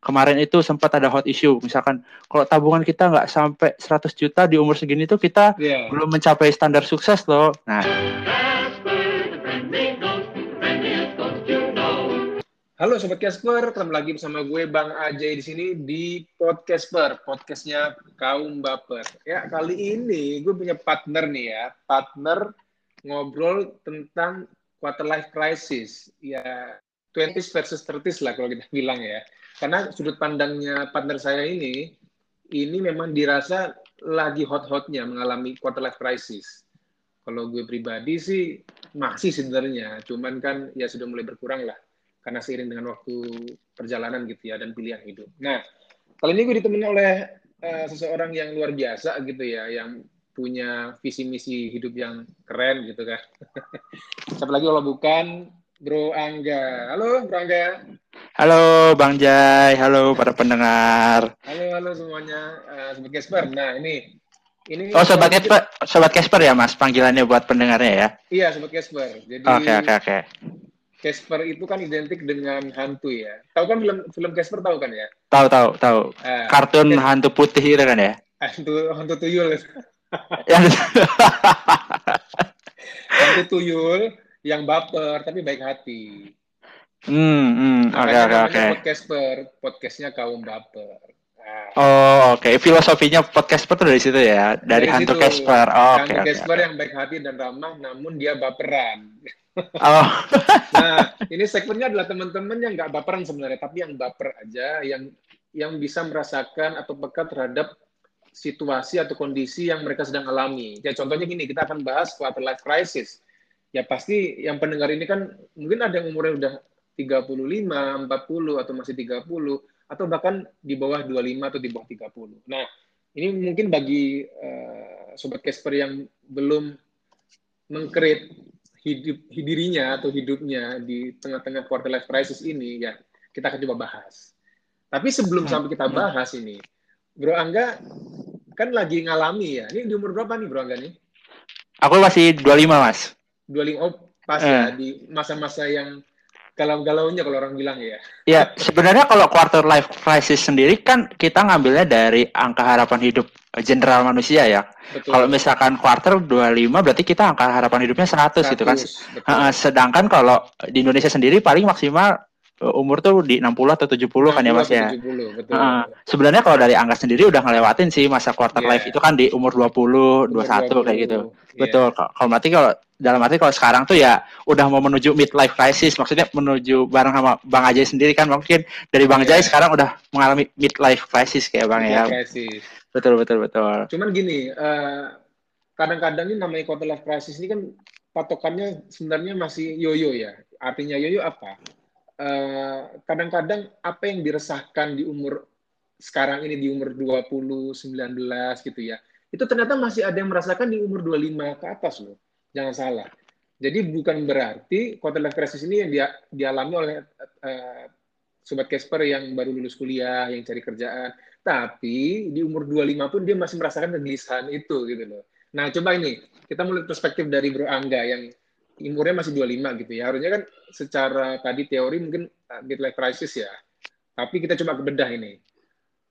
kemarin itu sempat ada hot issue misalkan kalau tabungan kita nggak sampai 100 juta di umur segini tuh kita yeah. belum mencapai standar sukses loh nah Halo Sobat Casper, ketemu lagi bersama gue Bang Ajay di sini di Podcasper, podcastnya kaum baper. Ya kali ini gue punya partner nih ya, partner ngobrol tentang quarter life crisis. Ya 20s versus 30s lah kalau kita bilang ya. Karena sudut pandangnya partner saya ini, ini memang dirasa lagi hot-hotnya mengalami quarter life crisis. Kalau gue pribadi sih masih sebenarnya, cuman kan ya sudah mulai berkurang lah karena seiring dengan waktu perjalanan gitu ya dan pilihan hidup. Nah, kali ini gue ditemani oleh uh, seseorang yang luar biasa gitu ya, yang punya visi misi hidup yang keren gitu kan. Siapa lagi kalau bukan Bro Angga. Halo Bro Angga. Halo Bang Jai, halo para pendengar. Halo halo semuanya, uh, sobat Casper. Nah ini ini Oh sobat Casper, sobat Casper ya Mas panggilannya buat pendengarnya ya? Iya sobat Casper. Jadi Oke okay, oke okay, oke. Okay. Casper itu kan identik dengan hantu ya. Tahu kan film film Casper tahu kan ya? Tahu tahu tahu. Uh, Kartun Casper. hantu putih itu kan ya? Hantu hantu tuyul. hantu tuyul yang baper tapi baik hati. Hmm, hmm. oke oke oke. Casper, podcastnya kaum baper. Nah. Oh oke, okay. filosofinya podcast itu dari situ ya, dari, dari hantu Casper. Oh, hantu okay, Casper okay. yang baik hati dan ramah, namun dia baperan. Oh. nah, ini segmennya adalah teman-teman yang nggak baperan sebenarnya, tapi yang baper aja, yang yang bisa merasakan atau peka terhadap situasi atau kondisi yang mereka sedang alami. Ya contohnya gini, kita akan bahas quarter life crisis. Ya pasti yang pendengar ini kan mungkin ada yang umurnya udah 35, 40 atau masih 30 atau bahkan di bawah 25 atau di bawah 30. Nah, ini mungkin bagi uh, sobat Casper yang belum mengkreat hidup dirinya atau hidupnya di tengah-tengah quarter life crisis ini ya kita akan coba bahas. Tapi sebelum sampai kita bahas ini, Bro Angga kan lagi ngalami ya. Ini di umur berapa nih Bro Angga nih? Aku masih 25, Mas. 25 oh pas eh. ya di masa-masa yang galau-galaunya kalau orang bilang ya. Ya, sebenarnya kalau quarter life crisis sendiri kan kita ngambilnya dari angka harapan hidup general manusia ya. Kalau misalkan quarter 25 berarti kita angka harapan hidupnya 100, 100 gitu kan. Betul. Sedangkan kalau di Indonesia sendiri paling maksimal umur tuh di 60 atau 70 60 kan ya Mas ya. 70, betul. Uh, sebenarnya kalau dari angka sendiri udah ngelewatin sih masa quarter yeah. life itu kan di umur 20, umur 21 20, kayak gitu. Yeah. Betul. Kalau berarti kalau dalam arti kalau sekarang tuh ya udah mau menuju midlife crisis, maksudnya menuju bareng sama Bang Ajay sendiri kan mungkin dari Bang yeah. Jai sekarang udah mengalami midlife crisis kayak Bang ya. Crisis. Betul betul betul. Cuman gini, uh, kadang-kadang ini namanya quarter life crisis ini kan patokannya sebenarnya masih yoyo ya. Artinya yoyo apa? Eh, kadang-kadang apa yang diresahkan di umur sekarang ini di umur 20, 19 gitu ya. Itu ternyata masih ada yang merasakan di umur 25 ke atas loh. Jangan salah. Jadi bukan berarti quarter life crisis ini yang dia, dialami oleh uh, sobat Casper yang baru lulus kuliah, yang cari kerjaan. Tapi di umur 25 pun dia masih merasakan kegelisahan itu gitu loh. Nah, coba ini kita mulai perspektif dari Bro Angga yang umurnya masih 25 gitu ya. Harusnya kan secara tadi teori mungkin midlife crisis ya. Tapi kita coba bedah ini.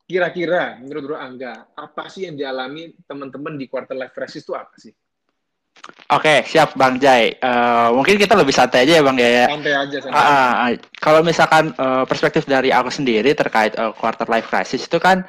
Kira-kira menurut Bro Angga, apa sih yang dialami teman-teman di quarter life crisis itu apa sih? Oke, siap Bang Jai. Uh, mungkin kita lebih santai aja ya Bang ya. Santai aja. Santai. Uh, uh, kalau misalkan uh, perspektif dari aku sendiri terkait uh, quarter life crisis itu kan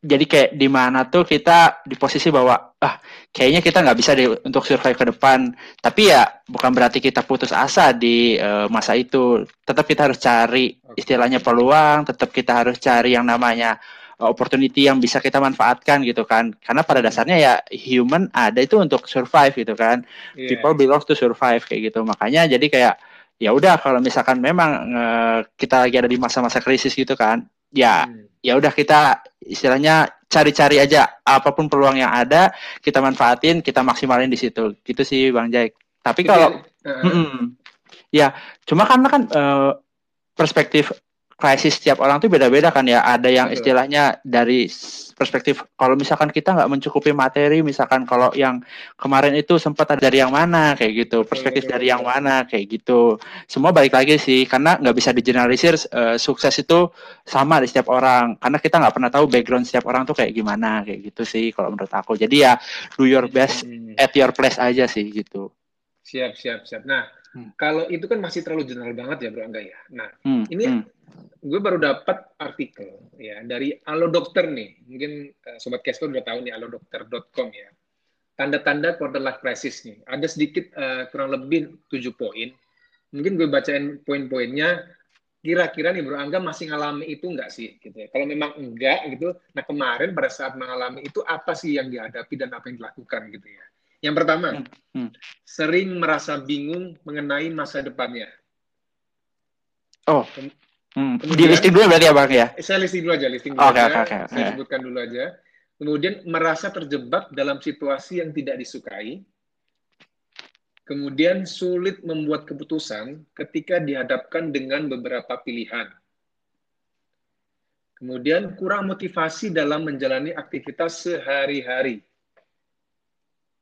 jadi kayak di mana tuh kita di posisi bahwa ah kayaknya kita nggak bisa deh untuk survive ke depan. Tapi ya bukan berarti kita putus asa di uh, masa itu. Tetap kita harus cari istilahnya peluang tetap kita harus cari yang namanya opportunity yang bisa kita manfaatkan gitu kan. Karena pada dasarnya ya human ada itu untuk survive gitu kan. Yeah. people belong to survive kayak gitu. Makanya jadi kayak ya udah kalau misalkan memang uh, kita lagi ada di masa-masa krisis gitu kan ya hmm. ya udah kita istilahnya cari-cari aja apa pun peluang yang ada kita manfaatin kita maksimalin di situ. Gitu sih bang Jai tapi kalau uh, ya cuma karena kan uh, perspektif krisis setiap orang tuh beda-beda kan ya. Ada yang istilahnya dari perspektif kalau misalkan kita nggak mencukupi materi, misalkan kalau yang kemarin itu sempat ada dari yang mana kayak gitu, perspektif dari yang mana kayak gitu. Semua balik lagi sih, karena nggak bisa digeneralisir uh, sukses itu sama di setiap orang, karena kita nggak pernah tahu background setiap orang tuh kayak gimana kayak gitu sih kalau menurut aku. Jadi ya do your best hmm. at your place aja sih gitu. Siap, siap, siap. Nah, hmm. kalau itu kan masih terlalu general banget ya, Bro Angga ya. Nah, hmm. ini hmm. gue baru dapat artikel ya dari Alo Dokter nih. Mungkin uh, sobat Casper udah tahu nih alodokter.com ya. Tanda-tanda quarter life crisis nih. Ada sedikit uh, kurang lebih tujuh poin. Mungkin gue bacain poin-poinnya. Kira-kira nih Bro Angga masih ngalami itu enggak sih? Gitu ya. Kalau memang enggak gitu, nah kemarin pada saat mengalami itu apa sih yang dihadapi dan apa yang dilakukan gitu ya? Yang pertama, hmm. Hmm. sering merasa bingung mengenai masa depannya. Oh, hmm. Kemudian, di listing dulu berarti ya Bang ya? Saya listing dulu aja, listing dulu okay, aja. Okay, okay, saya sebutkan dulu aja. Kemudian merasa terjebak dalam situasi yang tidak disukai. Kemudian sulit membuat keputusan ketika dihadapkan dengan beberapa pilihan. Kemudian kurang motivasi dalam menjalani aktivitas sehari-hari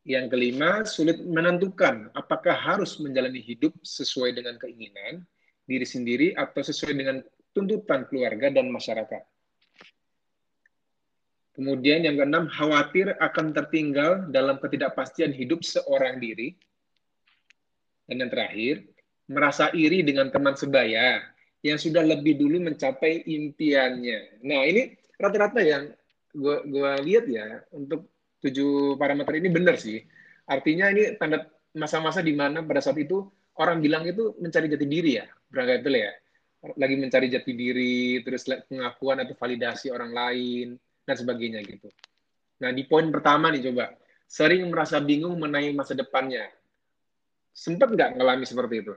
yang kelima, sulit menentukan apakah harus menjalani hidup sesuai dengan keinginan diri sendiri atau sesuai dengan tuntutan keluarga dan masyarakat. Kemudian yang keenam, khawatir akan tertinggal dalam ketidakpastian hidup seorang diri. Dan yang terakhir, merasa iri dengan teman sebaya yang sudah lebih dulu mencapai impiannya. Nah, ini rata-rata yang gue lihat ya untuk tujuh parameter ini benar sih. Artinya ini tanda masa-masa di mana pada saat itu orang bilang itu mencari jati diri ya, berangkat itu ya. Lagi mencari jati diri, terus pengakuan atau validasi orang lain, dan sebagainya gitu. Nah, di poin pertama nih coba, sering merasa bingung mengenai masa depannya. Sempat nggak ngalami seperti itu?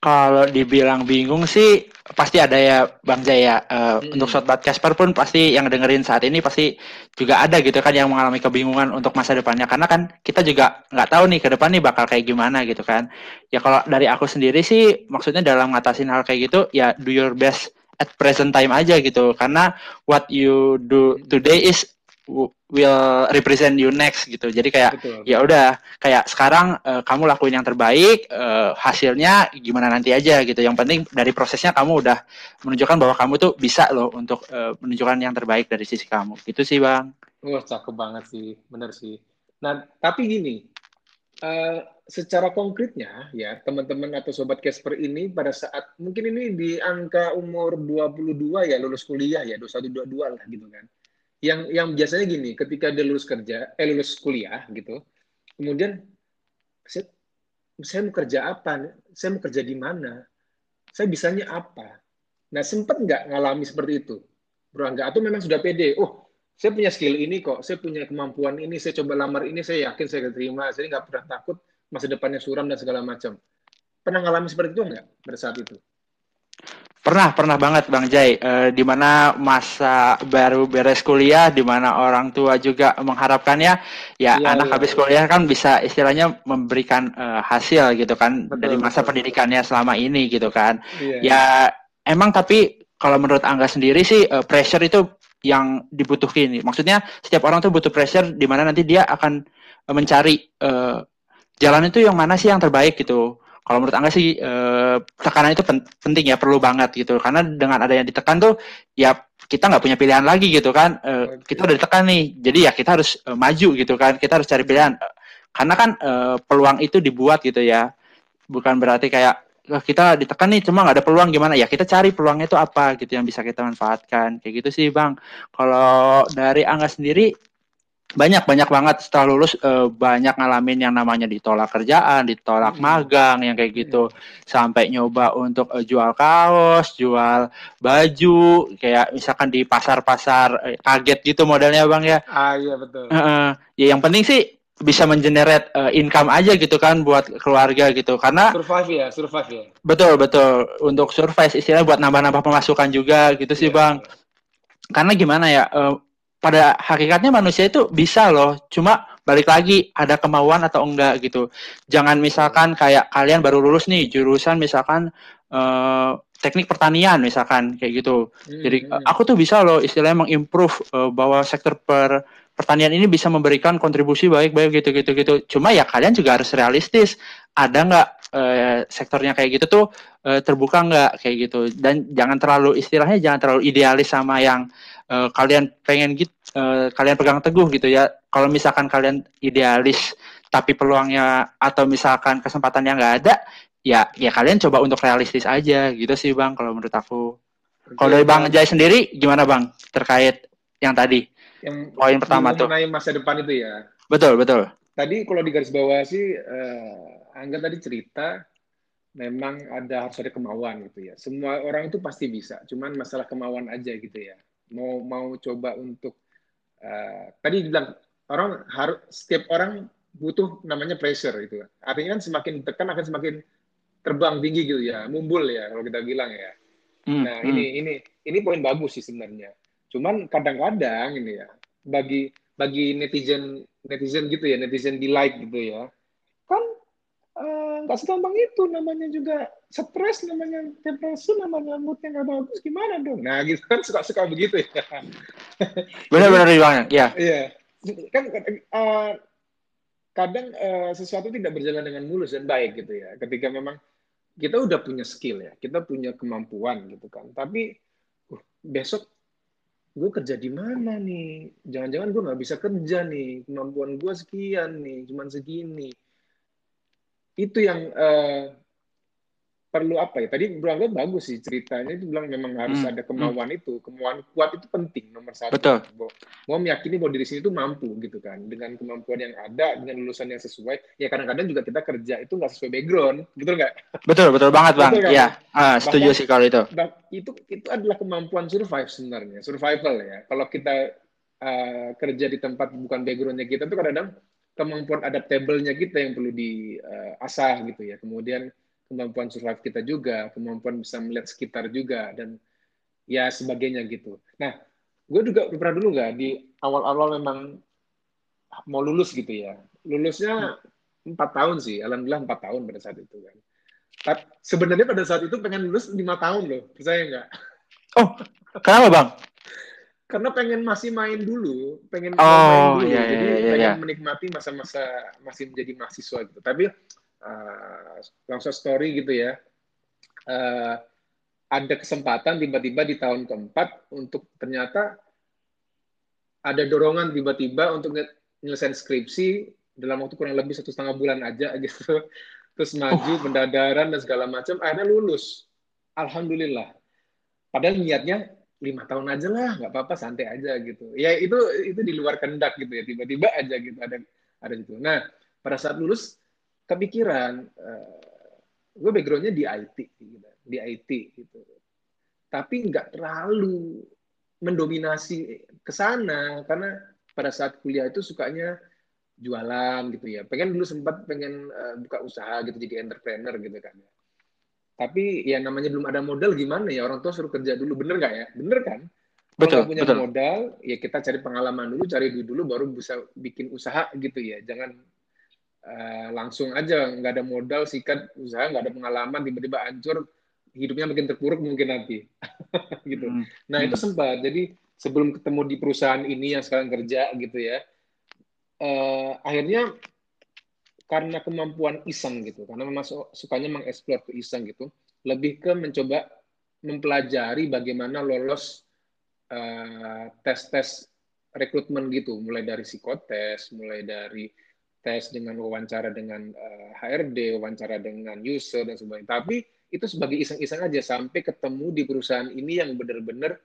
Kalau dibilang bingung sih pasti ada ya Bang Jaya. Uh, hmm. Untuk sobat Casper pun pasti yang dengerin saat ini pasti juga ada gitu kan yang mengalami kebingungan untuk masa depannya karena kan kita juga nggak tahu nih ke depan nih bakal kayak gimana gitu kan. Ya kalau dari aku sendiri sih maksudnya dalam ngatasin hal kayak gitu ya do your best at present time aja gitu karena what you do today is will represent you next gitu. Jadi kayak ya udah kayak sekarang uh, kamu lakuin yang terbaik, uh, hasilnya gimana nanti aja gitu. Yang penting dari prosesnya kamu udah menunjukkan bahwa kamu tuh bisa loh untuk uh, menunjukkan yang terbaik dari sisi kamu. Gitu sih, Bang. Wah, cakep banget sih. Bener sih. Nah, tapi gini, uh, secara konkretnya ya, teman-teman atau sobat Casper ini pada saat mungkin ini di angka umur 22 ya lulus kuliah ya, 21 22 lah gitu kan yang yang biasanya gini, ketika dia lulus kerja, eh lulus kuliah gitu, kemudian saya, saya mau kerja apa? Saya mau kerja di mana? Saya bisanya apa? Nah, sempat nggak ngalami seperti itu? Bro, enggak? Atau memang sudah pede? Oh, saya punya skill ini kok, saya punya kemampuan ini, saya coba lamar ini, saya yakin saya terima, saya nggak pernah takut masa depannya suram dan segala macam. Pernah ngalami seperti itu nggak pada saat itu? Pernah, pernah banget Bang Jai. E, di mana masa baru beres kuliah, di mana orang tua juga mengharapkannya, ya iya, anak iya. habis kuliah kan bisa istilahnya memberikan e, hasil gitu kan betul, dari masa betul, pendidikannya selama ini gitu kan. Iya. Ya emang tapi kalau menurut Angga sendiri sih e, pressure itu yang dibutuhkan. Maksudnya setiap orang tuh butuh pressure di mana nanti dia akan mencari e, jalan itu yang mana sih yang terbaik gitu kalau menurut Angga sih eh, tekanan itu penting ya perlu banget gitu. Karena dengan ada yang ditekan tuh ya kita nggak punya pilihan lagi gitu kan. Eh, kita udah ditekan nih jadi ya kita harus eh, maju gitu kan. Kita harus cari pilihan. Karena kan eh, peluang itu dibuat gitu ya. Bukan berarti kayak kita ditekan nih cuma nggak ada peluang gimana? Ya kita cari peluangnya itu apa gitu yang bisa kita manfaatkan. Kayak gitu sih bang. Kalau dari Angga sendiri banyak banyak banget setelah lulus uh, banyak ngalamin yang namanya ditolak kerjaan, ditolak hmm. magang yang kayak gitu, hmm. sampai nyoba untuk uh, jual kaos, jual baju, kayak misalkan di pasar-pasar uh, kaget gitu modelnya bang ya. Ah iya betul. Uh, ya yang penting sih bisa mengenerate uh, income aja gitu kan buat keluarga gitu karena survive ya survive ya betul betul untuk survive istilahnya buat nambah-nambah pemasukan juga gitu yeah. sih iya, bang karena gimana ya uh, pada hakikatnya manusia itu bisa loh, cuma balik lagi ada kemauan atau enggak gitu. Jangan misalkan kayak kalian baru lulus nih jurusan misalkan uh, teknik pertanian misalkan kayak gitu. Hmm, Jadi hmm. aku tuh bisa loh istilahnya mengimprove uh, bahwa sektor per pertanian ini bisa memberikan kontribusi baik-baik gitu-gitu gitu. Cuma ya kalian juga harus realistis. Ada nggak uh, sektornya kayak gitu tuh uh, terbuka nggak kayak gitu. Dan jangan terlalu istilahnya jangan terlalu idealis sama yang uh, kalian pengen gitu, uh, kalian pegang teguh gitu ya. Kalau misalkan kalian idealis tapi peluangnya atau misalkan kesempatan yang nggak ada, ya ya kalian coba untuk realistis aja gitu sih bang kalau menurut aku. Kalau dari bang Jai sendiri gimana bang terkait yang tadi? yang Poin pertama tuh. mengenai masa depan itu ya. Betul betul. Tadi kalau di garis bawah sih, eh, Angga tadi cerita memang ada harus ada kemauan gitu ya. Semua orang itu pasti bisa, cuman masalah kemauan aja gitu ya. Mau mau coba untuk eh, tadi bilang orang harus setiap orang butuh namanya pressure itu. Artinya kan semakin tekan akan semakin terbang tinggi gitu ya, mumbul ya kalau kita bilang ya. Hmm, Nah, hmm. ini ini ini poin bagus sih sebenarnya. Cuman kadang-kadang ini ya, bagi bagi netizen netizen gitu ya, netizen di like gitu ya. Nggak segampang itu namanya juga stres namanya depresi namanya moodnya nggak bagus gimana dong? Nah gitu kan suka suka begitu ya. Benar-benar bang. Ya. iya. Kan eh, kadang eh, sesuatu tidak berjalan dengan mulus dan baik gitu ya. Ketika memang kita udah punya skill ya kita punya kemampuan gitu kan. Tapi uh, besok gue kerja di mana nih? Jangan-jangan gue nggak bisa kerja nih. Kemampuan gue sekian nih cuman segini itu yang eh, perlu apa ya tadi bilang bagus sih ceritanya itu bilang memang harus Hmm, ada kemauan itu kemauan kuat itu penting nomor satu Betul. Mau meyakini bahwa diri sini itu mampu gitu kan dengan kemampuan yang ada dengan lulusan yang sesuai ya kadang-kadang juga kita kerja itu nggak sesuai background gitu nggak Betul betul banget bang. Betul kan? Ya. Ah, setuju Bahkan- sih kalau itu. Itu itu adalah kemampuan survive sebenarnya survival ya kalau kita uh, kerja di tempat bukan backgroundnya kita itu kadang-kadang kemampuan adaptable-nya kita yang perlu diasah gitu ya. Kemudian kemampuan survive kita juga kemampuan bisa melihat sekitar juga dan ya sebagainya gitu. Nah gue juga pernah dulu nggak di awal-awal memang mau lulus gitu ya. Lulusnya empat tahun sih alhamdulillah empat tahun pada saat itu kan. Tapi sebenarnya pada saat itu pengen lulus lima tahun loh percaya nggak? Oh, kenapa bang? Karena pengen masih main dulu, pengen Oh, main dulu, iya, iya, jadi iya, pengen iya. menikmati masa-masa masih menjadi mahasiswa gitu. Tapi uh, langsung story gitu ya, uh, ada kesempatan tiba-tiba di tahun keempat untuk ternyata ada dorongan tiba-tiba untuk nyelesain skripsi dalam waktu kurang lebih satu setengah bulan aja gitu, terus maju pendadaran dan segala macam, akhirnya lulus. Alhamdulillah. Padahal niatnya lima tahun aja lah, nggak apa-apa, santai aja gitu. Ya itu itu di luar kendak gitu ya, tiba-tiba aja gitu ada ada gitu. Nah pada saat lulus kepikiran, eh, gue backgroundnya di IT, gitu, di IT gitu. Tapi nggak terlalu mendominasi ke sana karena pada saat kuliah itu sukanya jualan gitu ya. Pengen dulu sempat pengen eh, buka usaha gitu jadi entrepreneur gitu kan. Tapi ya namanya belum ada modal gimana ya orang tua suruh kerja dulu bener nggak ya? Bener kan? Kalau Betul nggak punya betul. modal ya kita cari pengalaman dulu, cari duit dulu baru bisa bikin usaha gitu ya. Jangan eh, langsung aja nggak ada modal sikat usaha nggak ada pengalaman tiba-tiba hancur hidupnya makin terpuruk mungkin nanti gitu. Hmm. Nah, itu Hmm. sempat. Jadi sebelum ketemu di perusahaan ini yang sekarang kerja gitu ya, eh, akhirnya karena kemampuan iseng gitu, karena memang su- sukanya mengeksplor ke iseng gitu, lebih ke mencoba mempelajari bagaimana lolos eh, tes-tes rekrutmen gitu, mulai dari psikotes, mulai dari tes dengan wawancara dengan eh, HRD, wawancara dengan user dan sebagainya. Tapi itu sebagai iseng-iseng aja sampai ketemu di perusahaan ini yang benar-benar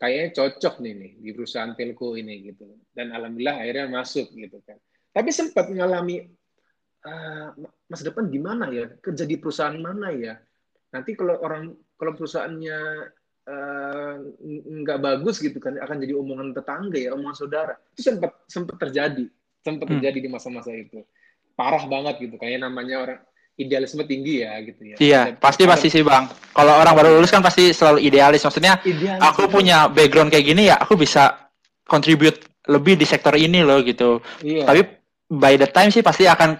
kayaknya cocok nih nih di perusahaan telco ini gitu. Dan alhamdulillah akhirnya masuk gitu kan. Tapi sempat mengalami "Ah, masa depan gimana ya? Kerja di perusahaan mana ya? Nanti kalau orang kalau perusahaannya eh, nggak bagus gitu kan akan jadi omongan tetangga ya, omongan saudara. Itu sempat sempat terjadi, sempat Hmm. terjadi di masa-masa itu. Parah banget gitu, kayak namanya orang idealisme tinggi ya gitu ya. Iya, pasti pasti sih bang. Kalau orang baru lulus kan pasti selalu idealis. Maksudnya idealisme. aku punya background kayak gini ya, aku bisa contribute lebih di sektor ini loh gitu. Iya. Tapi by the time sih pasti akan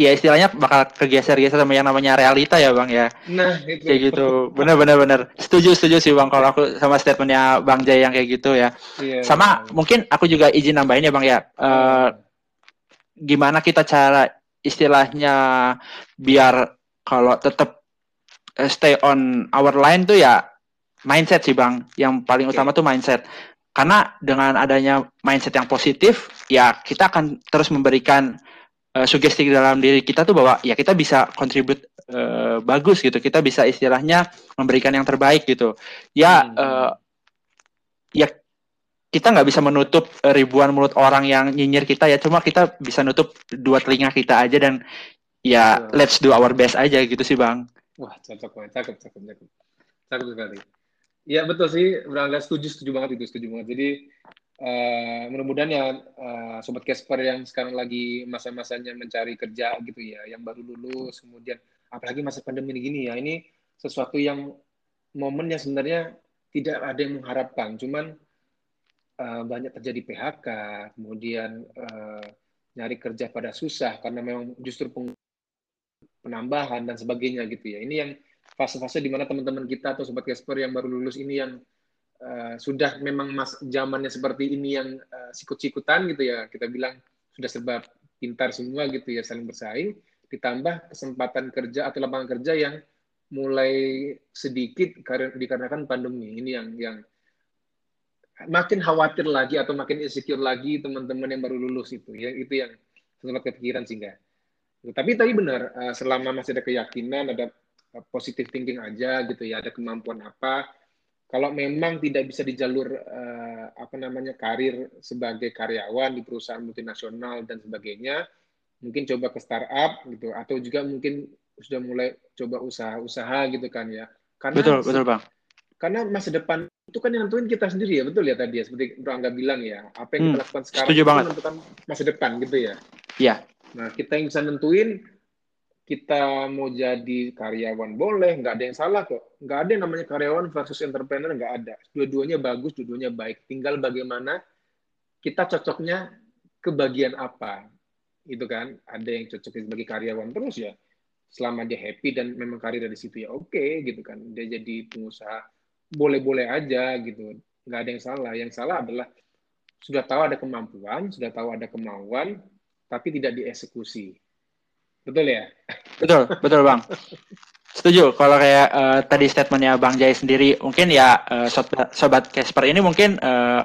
ya istilahnya bakal kegeser-geser sama yang namanya realita ya bang ya. Nah itu. Kayak gitu. Bener-bener bener. Setuju setuju sih bang kalau aku sama statementnya bang Jay yang kayak gitu ya. Iya, sama mungkin aku juga izin nambahin ya bang ya. Eh, gimana kita cara istilahnya biar kalau tetap eh, stay on our line tuh ya mindset sih bang. Yang paling Oke. utama tuh mindset. Karena dengan adanya mindset yang positif, ya kita akan terus memberikan eh, sugesti dalam diri kita tuh bahwa ya kita bisa contribute eh, bagus gitu. Kita bisa istilahnya memberikan yang terbaik gitu. Ya Hmm. eh, ya kita nggak bisa menutup ribuan mulut orang yang nyinyir kita ya. Cuma kita bisa nutup dua telinga kita aja dan ya Betul. let's do our best aja gitu sih bang. Wah, cocok banget. Cakep, cakep, cakep. Cakep sekali. Iya, betul sih. Berangga setuju, setuju banget itu. Setuju banget. Jadi, eh, mudah-mudahan ya eh, Sobat Casper yang sekarang lagi masa-masanya mencari kerja gitu ya, yang baru lulus, kemudian apalagi masa pandemi gini ya, ini sesuatu yang momen yang sebenarnya tidak ada yang mengharapkan. Cuman eh, banyak terjadi PHK, kemudian eh, nyari kerja pada susah karena memang justru penambahan dan sebagainya gitu ya. Ini yang fase-fase di mana teman-teman kita atau sobat Casper yang baru lulus ini yang uh, sudah memang mas zamannya seperti ini yang uh, sikut-sikutan gitu ya. Kita bilang sudah serba pintar semua gitu ya, saling bersaing ditambah kesempatan kerja atau lapangan kerja yang mulai sedikit karena dikarenakan pandemi. Ini yang yang makin khawatir lagi atau makin insecure lagi teman-teman yang baru lulus itu. Ya itu yang sempat kepikiran sehingga tapi tadi benar, uh, selama masih ada keyakinan, ada positive thinking aja gitu ya, ada kemampuan apa. Kalau memang tidak bisa di jalur uh, apa namanya karir sebagai karyawan di perusahaan multinasional dan sebagainya, mungkin coba ke startup gitu, atau juga mungkin sudah mulai coba usaha-usaha gitu kan ya. Karena Betul betul bang. karena masa depan itu kan yang nentuin kita sendiri ya betul ya tadi ya seperti Bro Angga bilang ya apa yang Hmm, kita lakukan sekarang itu banget. menentukan masa depan gitu ya Iya. Nah, kita yang bisa nentuin kita mau jadi karyawan boleh, nggak ada yang salah kok. Nggak ada yang namanya karyawan versus entrepreneur, nggak ada. Dua-duanya bagus, dua-duanya baik. Tinggal bagaimana kita cocoknya ke bagian apa. Itu kan, ada yang cocok sebagai karyawan terus ya. Selama dia happy dan memang karir dari situ ya oke gitu kan. Dia jadi pengusaha, boleh-boleh aja gitu. Nggak ada yang salah. Yang salah adalah sudah tahu ada kemampuan, sudah tahu ada kemauan, tapi tidak dieksekusi. Betul ya? Betul, betul Bang. Setuju. Kalau kayak eh, tadi statementnya Bang Jai sendiri, mungkin ya eh, sobat, sobat Casper ini mungkin eh,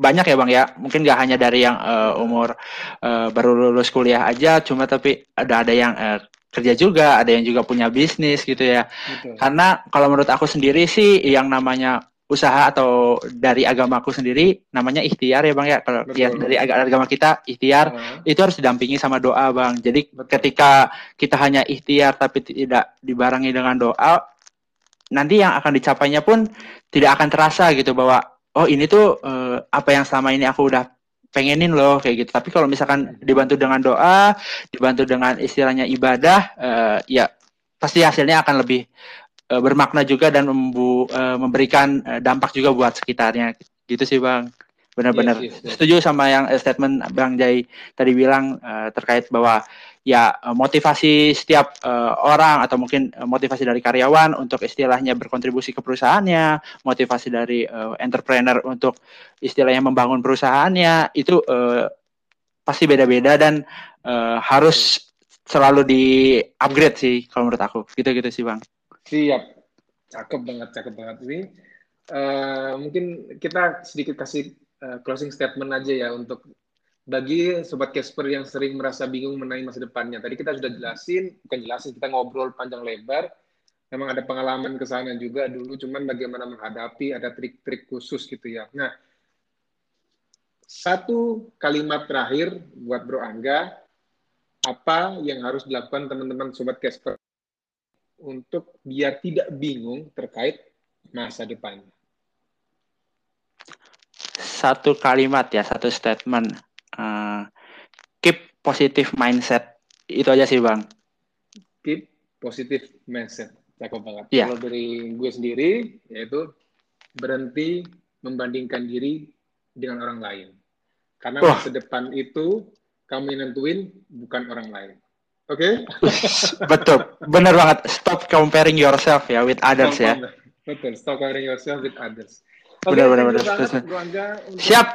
banyak ya Bang ya. Mungkin nggak hanya dari yang eh, umur eh, baru lulus kuliah aja, cuma tapi ada ada yang eh, kerja juga, ada yang juga punya bisnis gitu ya. Betul. Karena kalau menurut aku sendiri sih yang namanya usaha atau dari agamaku sendiri namanya ikhtiar ya Bang ya. Kalau ya, dari ag- agama kita ikhtiar itu harus didampingi sama doa bang. Jadi Betul. ketika kita hanya ikhtiar tapi tidak dibarengi dengan doa, nanti yang akan dicapainya pun tidak akan terasa gitu bahwa oh ini tuh eh, apa yang selama ini aku udah pengenin loh kayak gitu. Tapi kalau misalkan dibantu dengan doa, dibantu dengan istilahnya ibadah, eh, ya pasti hasilnya akan lebih eh, bermakna juga dan membu- eh, memberikan eh, dampak juga buat sekitarnya. Gitu sih bang. Benar-benar Yes, yes, yes. setuju sama yang statement Bang Jai tadi bilang eh, terkait bahwa ya motivasi setiap eh, orang atau mungkin motivasi dari karyawan untuk istilahnya berkontribusi ke perusahaannya, motivasi dari eh, entrepreneur untuk istilahnya membangun perusahaannya itu eh, pasti beda-beda dan eh, harus selalu di upgrade sih kalau menurut aku. Gitu-gitu sih Bang. Siap. Cakep banget, cakep banget. Ini eh, mungkin kita sedikit kasih eh, closing statement aja ya untuk bagi sobat Casper yang sering merasa bingung mengenai masa depannya. Tadi kita sudah jelasin, bukan jelasin, kita ngobrol panjang lebar. Memang ada pengalaman ke juga dulu, cuman bagaimana menghadapi, ada trik-trik khusus gitu ya. Nah, satu kalimat terakhir buat Bro Angga, apa yang harus dilakukan teman-teman sobat Casper untuk biar tidak bingung terkait masa depan. Satu kalimat ya, satu statement. Eh, keep positive mindset. Itu aja sih Bang. Keep positive mindset. Cakep banget. Iya. Kalau dari gue sendiri, yaitu berhenti membandingkan diri dengan orang lain. Karena Wah. masa depan itu kamu yang nentuin, bukan orang lain. Oke? Betul, benar banget. Stop comparing yourself ya with others ya. Betul, stop comparing yourself with others. Oke, benar, benar, benar. Siap.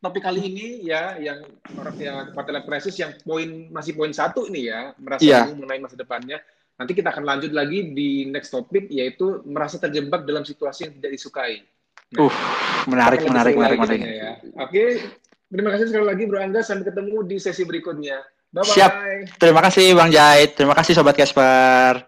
Topik kali ini ya, yang orang yang quarter life crisis yang poin masih poin satu ini ya, merasa bingung mengenai masa depannya. Nanti kita akan lanjut lagi di next topik yaitu merasa terjebak dalam situasi yang tidak disukai. Uh, menarik, menarik, menarik, menarik. Ya. Oke, terima kasih sekali lagi Bro Angga. Sampai ketemu di sesi berikutnya. Bye bye. Siap. Terima kasih Bang Jait. Terima kasih Sobat Casper.